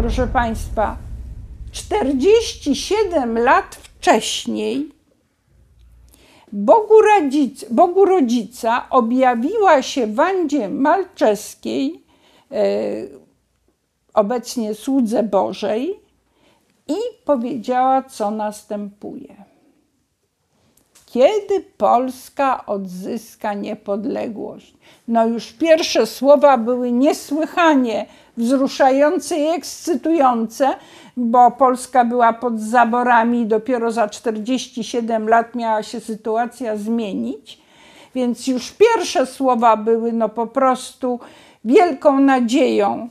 proszę Państwa, 47 lat wcześniej Bogu, Radzic, Bogu Rodzica objawiła się Wandzie Malczeskiej, e, obecnie słudze Bożej, i powiedziała, co następuje. Kiedy Polska odzyska niepodległość? No już pierwsze słowa były niesłychanie wzruszające i ekscytujące, bo Polska była pod zaborami dopiero za 47 lat miała się sytuacja zmienić. Więc już pierwsze słowa były no po prostu wielką nadzieją,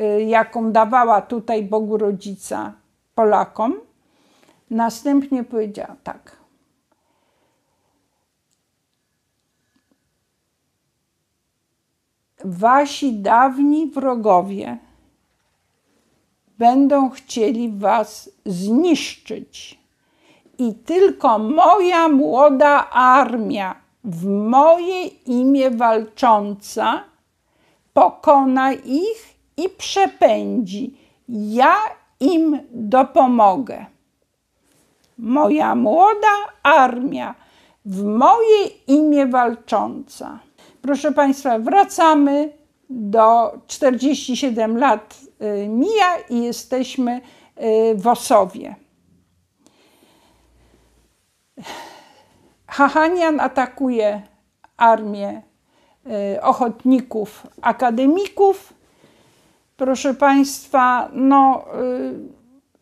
y, jaką dawała tutaj Bogu Rodzica Polakom. Następnie powiedziała tak. Wasi dawni wrogowie będą chcieli was zniszczyć. I tylko moja młoda armia, w moje imię walcząca, pokona ich i przepędzi. Ja im dopomogę. Moja młoda armia, w moje imię walcząca. Proszę Państwa, wracamy do 47 lat y, mija i jesteśmy y, w Osowie. Hahanian atakuje armię y, ochotników, akademików proszę Państwa, no,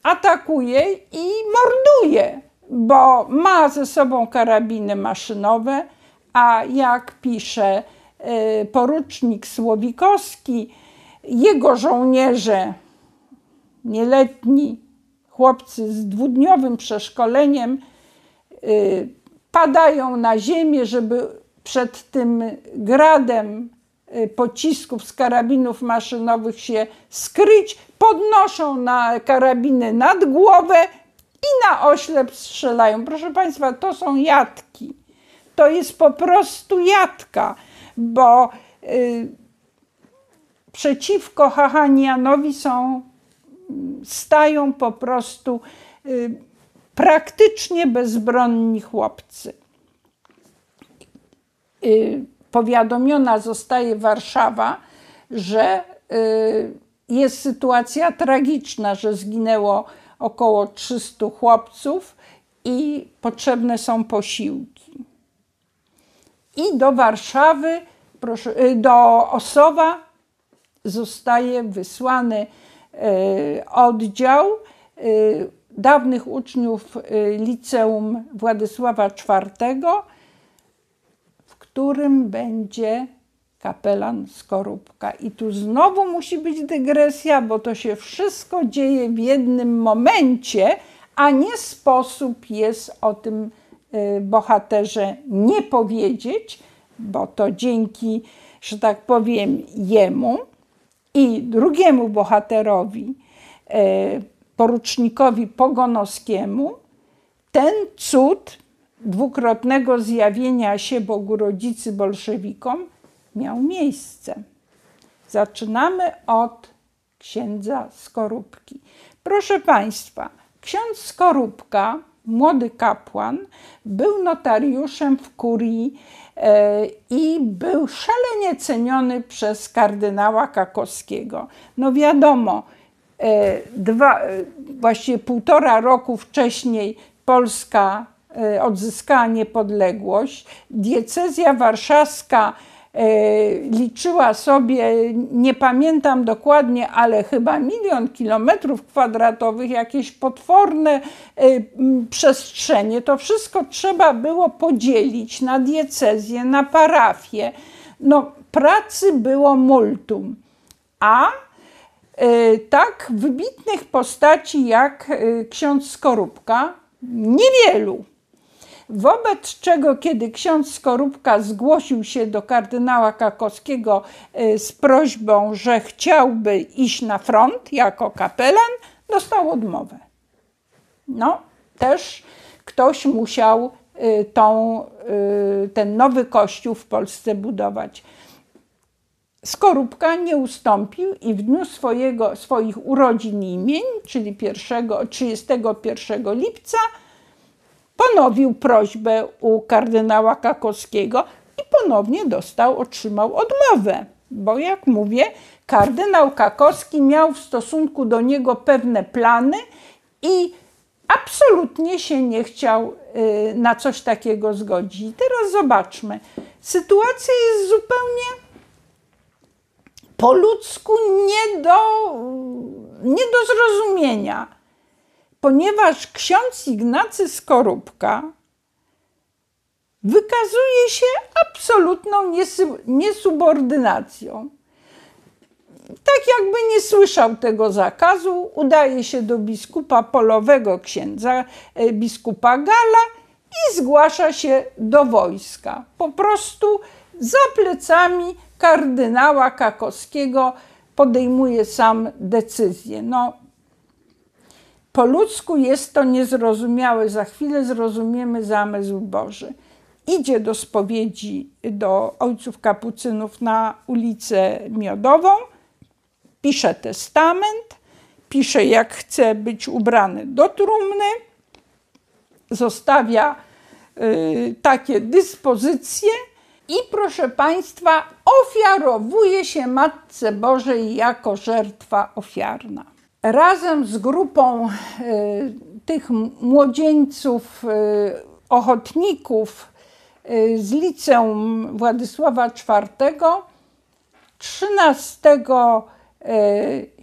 atakuje i morduje, bo ma ze sobą karabiny maszynowe, a jak pisze y, porucznik Słowikowski, jego żołnierze, nieletni chłopcy z dwudniowym przeszkoleniem, y, padają na ziemię, żeby przed tym gradem Y, pocisków z karabinów maszynowych się skryć, podnoszą na karabiny nad głowę i na oślep strzelają. Proszę Państwa, to są jatki. To jest po prostu jadka, bo y, przeciwko Hahanianowi są, stają po prostu y, praktycznie bezbronni chłopcy. Y, powiadomiona zostaje Warszawa, że y, jest sytuacja tragiczna, że zginęło około 300 chłopców i potrzebne są posiłki. I do Warszawy, proszę, y, do Osowa zostaje wysłany y, oddział dawnych uczniów liceum Władysława IV którym będzie kapelan Skorupka. I tu znowu musi być dygresja, bo to się wszystko dzieje w jednym momencie, a nie sposób jest o tym y, bohaterze nie powiedzieć, bo to dzięki, że tak powiem, jemu i drugiemu bohaterowi, y, porucznikowi Pogonowskiemu, ten cud dwukrotnego zjawienia się Bogu Rodzicy bolszewikom miał miejsce. Zaczynamy od księdza Skorupki. Proszę Państwa, ksiądz Skorupka, młody kapłan, był notariuszem w kurii e, i był szalenie ceniony przez kardynała Kakowskiego. No wiadomo, e, dwa, e, właściwie półtora roku wcześniej Polska odzyskała niepodległość. Diecezja warszawska liczyła sobie, nie pamiętam dokładnie, ale chyba milion kilometrów kwadratowych, jakieś potworne e, przestrzenie. To wszystko trzeba było podzielić na diecezję, na parafię. No, pracy było multum. A tak wybitnych postaci jak ksiądz Skorupka niewielu. Wobec czego, kiedy ksiądz Skorupka zgłosił się do kardynała Kakowskiego e, z prośbą, że chciałby iść na front jako kapelan, dostał odmowę. No, też ktoś musiał e, tą, e, ten nowy kościół w Polsce budować. Skorupka nie ustąpił i w dniu swojego, swoich urodzin i imień, czyli 1, 31 lipca, ponowił prośbę u kardynała Kakowskiego i ponownie dostał, otrzymał odmowę. Bo jak mówię, kardynał Kakowski miał w stosunku do niego pewne plany i absolutnie się nie chciał y, na coś takiego zgodzić. Teraz zobaczmy. Sytuacja jest zupełnie po ludzku nie do, nie do zrozumienia, ponieważ ksiądz Ignacy Skorupka wykazuje się absolutną niesubordynacją. Tak jakby nie słyszał tego zakazu, udaje się do biskupa polowego księdza, e, biskupa Gala i zgłasza się do wojska. Po prostu za plecami kardynała Kakowskiego podejmuje sam decyzję. No, po ludzku jest to niezrozumiałe. Za chwilę zrozumiemy zamysł Boży. Idzie do spowiedzi do ojców kapucynów na ulicę Miodową, pisze testament, pisze jak chce być ubrany do trumny, zostawia y, takie dyspozycje i proszę Państwa, ofiarowuje się Matce Bożej jako żertwa ofiarna. Razem z grupą y, tych młodzieńców, y, ochotników y, z liceum Władysława IV 13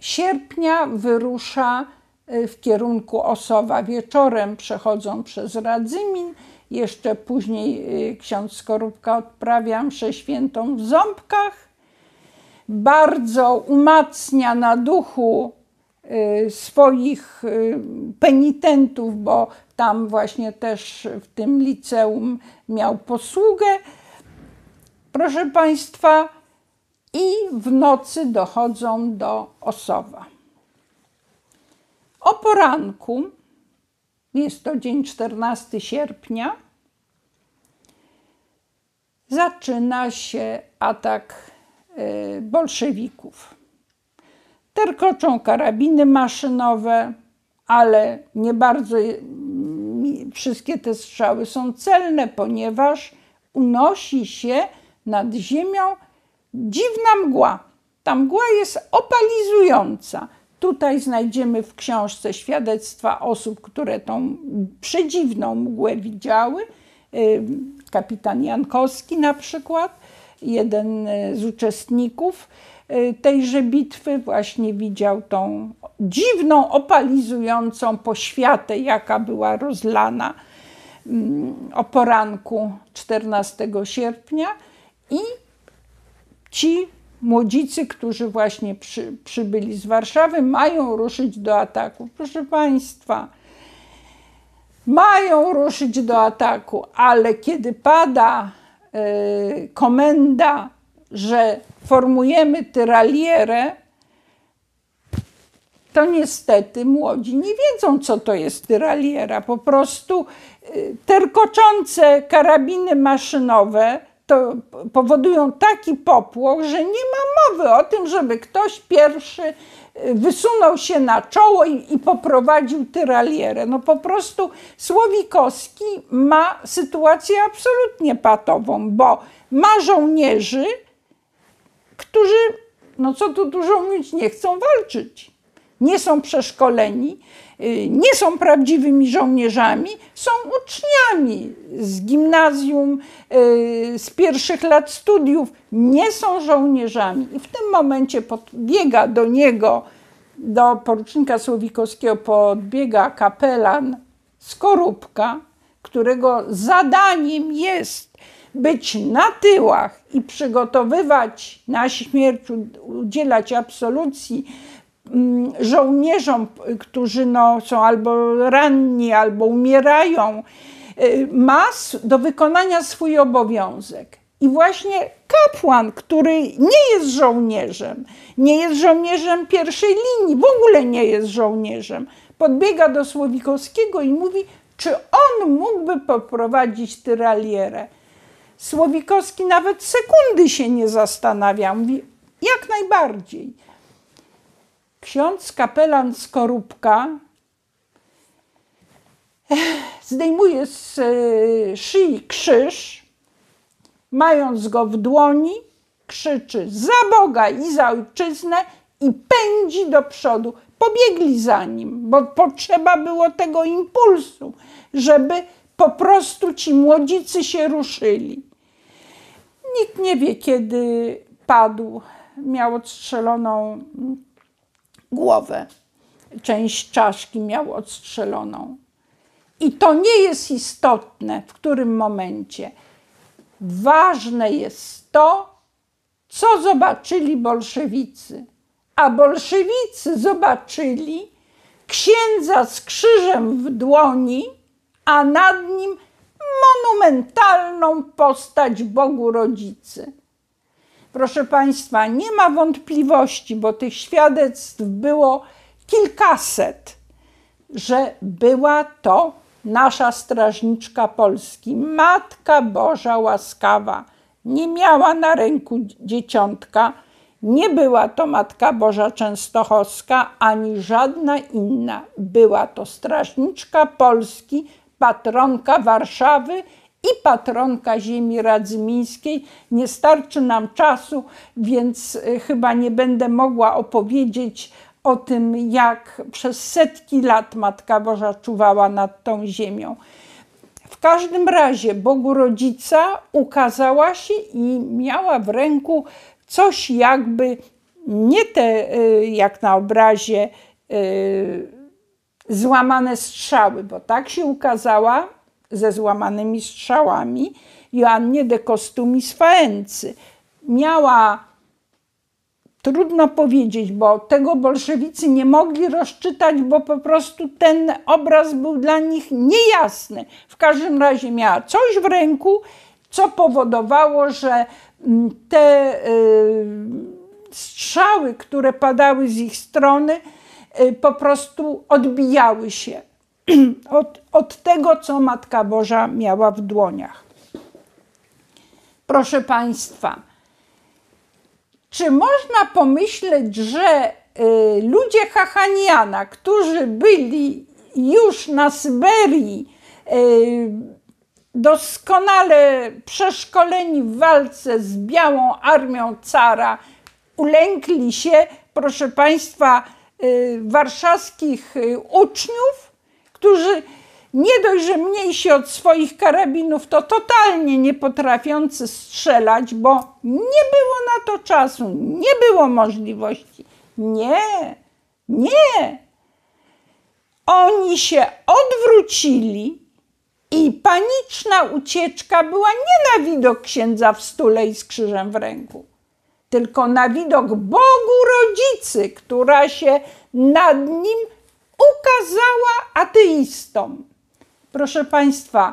sierpnia wyrusza w kierunku Osowa. Wieczorem przechodzą przez Radzymin jeszcze później ksiądz Skorupka odprawia mszę świętą w Ząbkach. Bardzo umacnia na duchu swoich y, penitentów, bo tam właśnie też w tym liceum miał posługę. Proszę Państwa, i w nocy dochodzą do Osowa. O poranku jest to dzień 14 sierpnia, zaczyna się atak e, bolszewików. Terkoczą karabiny maszynowe, ale nie bardzo wszystkie te strzały są celne, ponieważ unosi się nad ziemią dziwna mgła. Ta mgła jest opalizująca. Tutaj znajdziemy w książce świadectwa osób, które tą przedziwną mgłę widziały. Kapitan Jankowski na przykład, jeden y, z uczestników y, tejże bitwy, właśnie widział tą dziwną, opalizującą poświatę, jaka była rozlana mm, o poranku 14 sierpnia i ci młodzicy, którzy właśnie przy, przybyli z Warszawy, mają ruszyć do ataku. Proszę Państwa, mają ruszyć do ataku, ale kiedy pada komenda, że formujemy tyralierę, to niestety młodzi nie wiedzą, co to jest tyraliera. Po prostu y, terkoczące karabiny maszynowe to powodują taki popłoch, że nie ma mowy o tym, żeby ktoś pierwszy y, wysunął się na czoło i, i poprowadził tyralierę. No po prostu Słowikowski ma sytuację absolutnie patową, bo ma żołnierzy, którzy, no co tu dużo mówić, nie chcą walczyć. Nie są przeszkoleni, Y, nie są prawdziwymi żołnierzami, są uczniami z gimnazjum, y, z pierwszych lat studiów, nie są żołnierzami. I w tym momencie podbiega do niego, do porucznika Słowikowskiego, podbiega kapelan Skorupka, którego zadaniem jest być na tyłach i przygotowywać na śmierć, udzielać absolucji żołnierzom, którzy no, są albo ranni, albo umierają, y, ma do wykonania swój obowiązek. I właśnie kapłan, który nie jest żołnierzem, nie jest żołnierzem pierwszej linii, w ogóle nie jest żołnierzem, podbiega do Słowikowskiego i mówi, czy on mógłby poprowadzić tyralierę. Słowikowski nawet sekundy się nie zastanawia. Mówi, Jak najbardziej. Ksiądz kapelan Skorupka zdejmuje z e, szyi krzyż, mając go w dłoni, krzyczy za Boga i za ojczyznę i pędzi do przodu. Pobiegli za nim, bo potrzeba było tego impulsu, żeby po prostu ci młodzicy się ruszyli. Nikt nie wie, kiedy padł. Miał odstrzeloną głowę. Część czaszki miał odstrzeloną. I to nie jest istotne, w którym momencie. Ważne jest to, co zobaczyli bolszewicy. A bolszewicy zobaczyli księdza z krzyżem w dłoni, a nad nim monumentalną postać Bogu Rodzicy. Proszę Państwa, nie ma wątpliwości, bo tych świadectw było kilkaset, że była to nasza strażniczka Polski, Matka Boża łaskawa. Nie miała na ręku dzieciątka, nie była to Matka Boża Częstochowska ani żadna inna. Była to strażniczka Polski, patronka Warszawy i patronka ziemi radzymińskiej. Nie starczy nam czasu, więc y, chyba nie będę mogła opowiedzieć o tym, jak przez setki lat Matka Boża czuwała nad tą ziemią. W każdym razie Bogu Rodzica ukazała się i miała w ręku coś jakby nie te, y, jak na obrazie, y, złamane strzały, bo tak się ukazała ze złamanymi strzałami Joannie de Costumis Faency. Miała Trudno powiedzieć, bo tego bolszewicy nie mogli rozczytać, bo po prostu ten obraz był dla nich niejasny. W każdym razie miała coś w ręku, co powodowało, że mm, te y, strzały, które padały z ich strony, y, po prostu odbijały się od, od tego, co Matka Boża miała w dłoniach. Proszę Państwa, czy można pomyśleć, że y, ludzie Hachaniana, którzy byli już na Syberii, y, doskonale przeszkoleni w walce z białą armią cara, ulękli się, proszę Państwa, y, warszawskich uczniów, którzy nie dość, że mniejsi od swoich karabinów, to totalnie nie potrafiący strzelać, bo nie było na to czasu, nie było możliwości. Nie, nie. Oni się odwrócili i paniczna ucieczka była nie na widok księdza w stule i z krzyżem w ręku, tylko na widok Bogu Rodzicy, która się nad nim Proszę Państwa,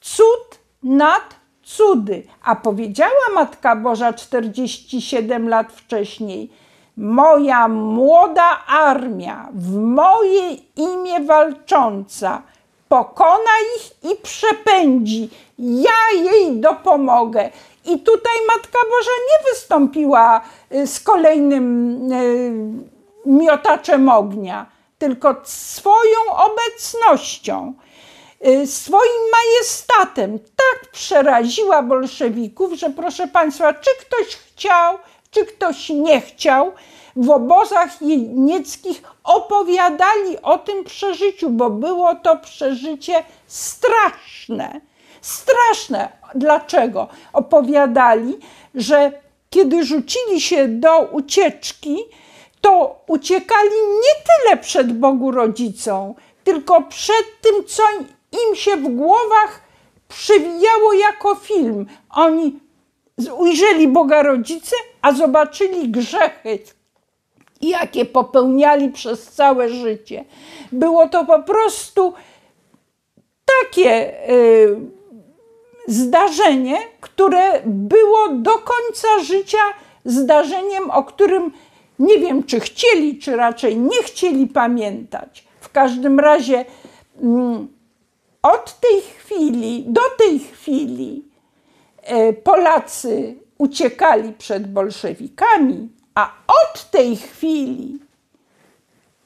cud nad cudy. A powiedziała Matka Boża 47 lat wcześniej: Moja młoda armia, w moje imię walcząca, pokona ich i przepędzi. Ja jej dopomogę. I tutaj Matka Boża nie wystąpiła y, z kolejnym y, miotaczem ognia, tylko swoją obecnością. Y, swoim majestatem tak przeraziła bolszewików, że proszę Państwa, czy ktoś chciał, czy ktoś nie chciał, w obozach jenieckich opowiadali o tym przeżyciu, bo było to przeżycie straszne. Straszne. Dlaczego? Opowiadali, że kiedy rzucili się do ucieczki, to uciekali nie tyle przed Bogu Rodzicą, tylko przed tym, co im się w głowach przewijało jako film. Oni ujrzeli Boga Rodzice, a zobaczyli grzechy, jakie popełniali przez całe życie. Było to po prostu takie y, zdarzenie, które było do końca życia zdarzeniem, o którym nie wiem, czy chcieli, czy raczej nie chcieli pamiętać. W każdym razie. Mm, od tej chwili, do tej chwili e, Polacy uciekali przed bolszewikami, A od tej chwili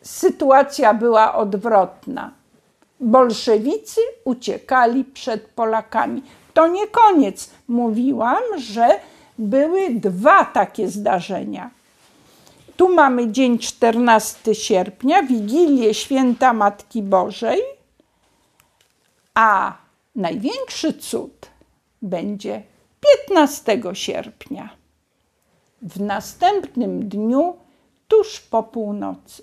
sytuacja była odwrotna. Bolszewicy uciekali przed Polakami. To nie koniec. Mówiłam, że były dwa takie zdarzenia. Tu mamy dzień 14 sierpnia, Wigilię Święta Matki Bożej, a największy cud będzie 15 sierpnia. W następnym dniu, tuż po północy.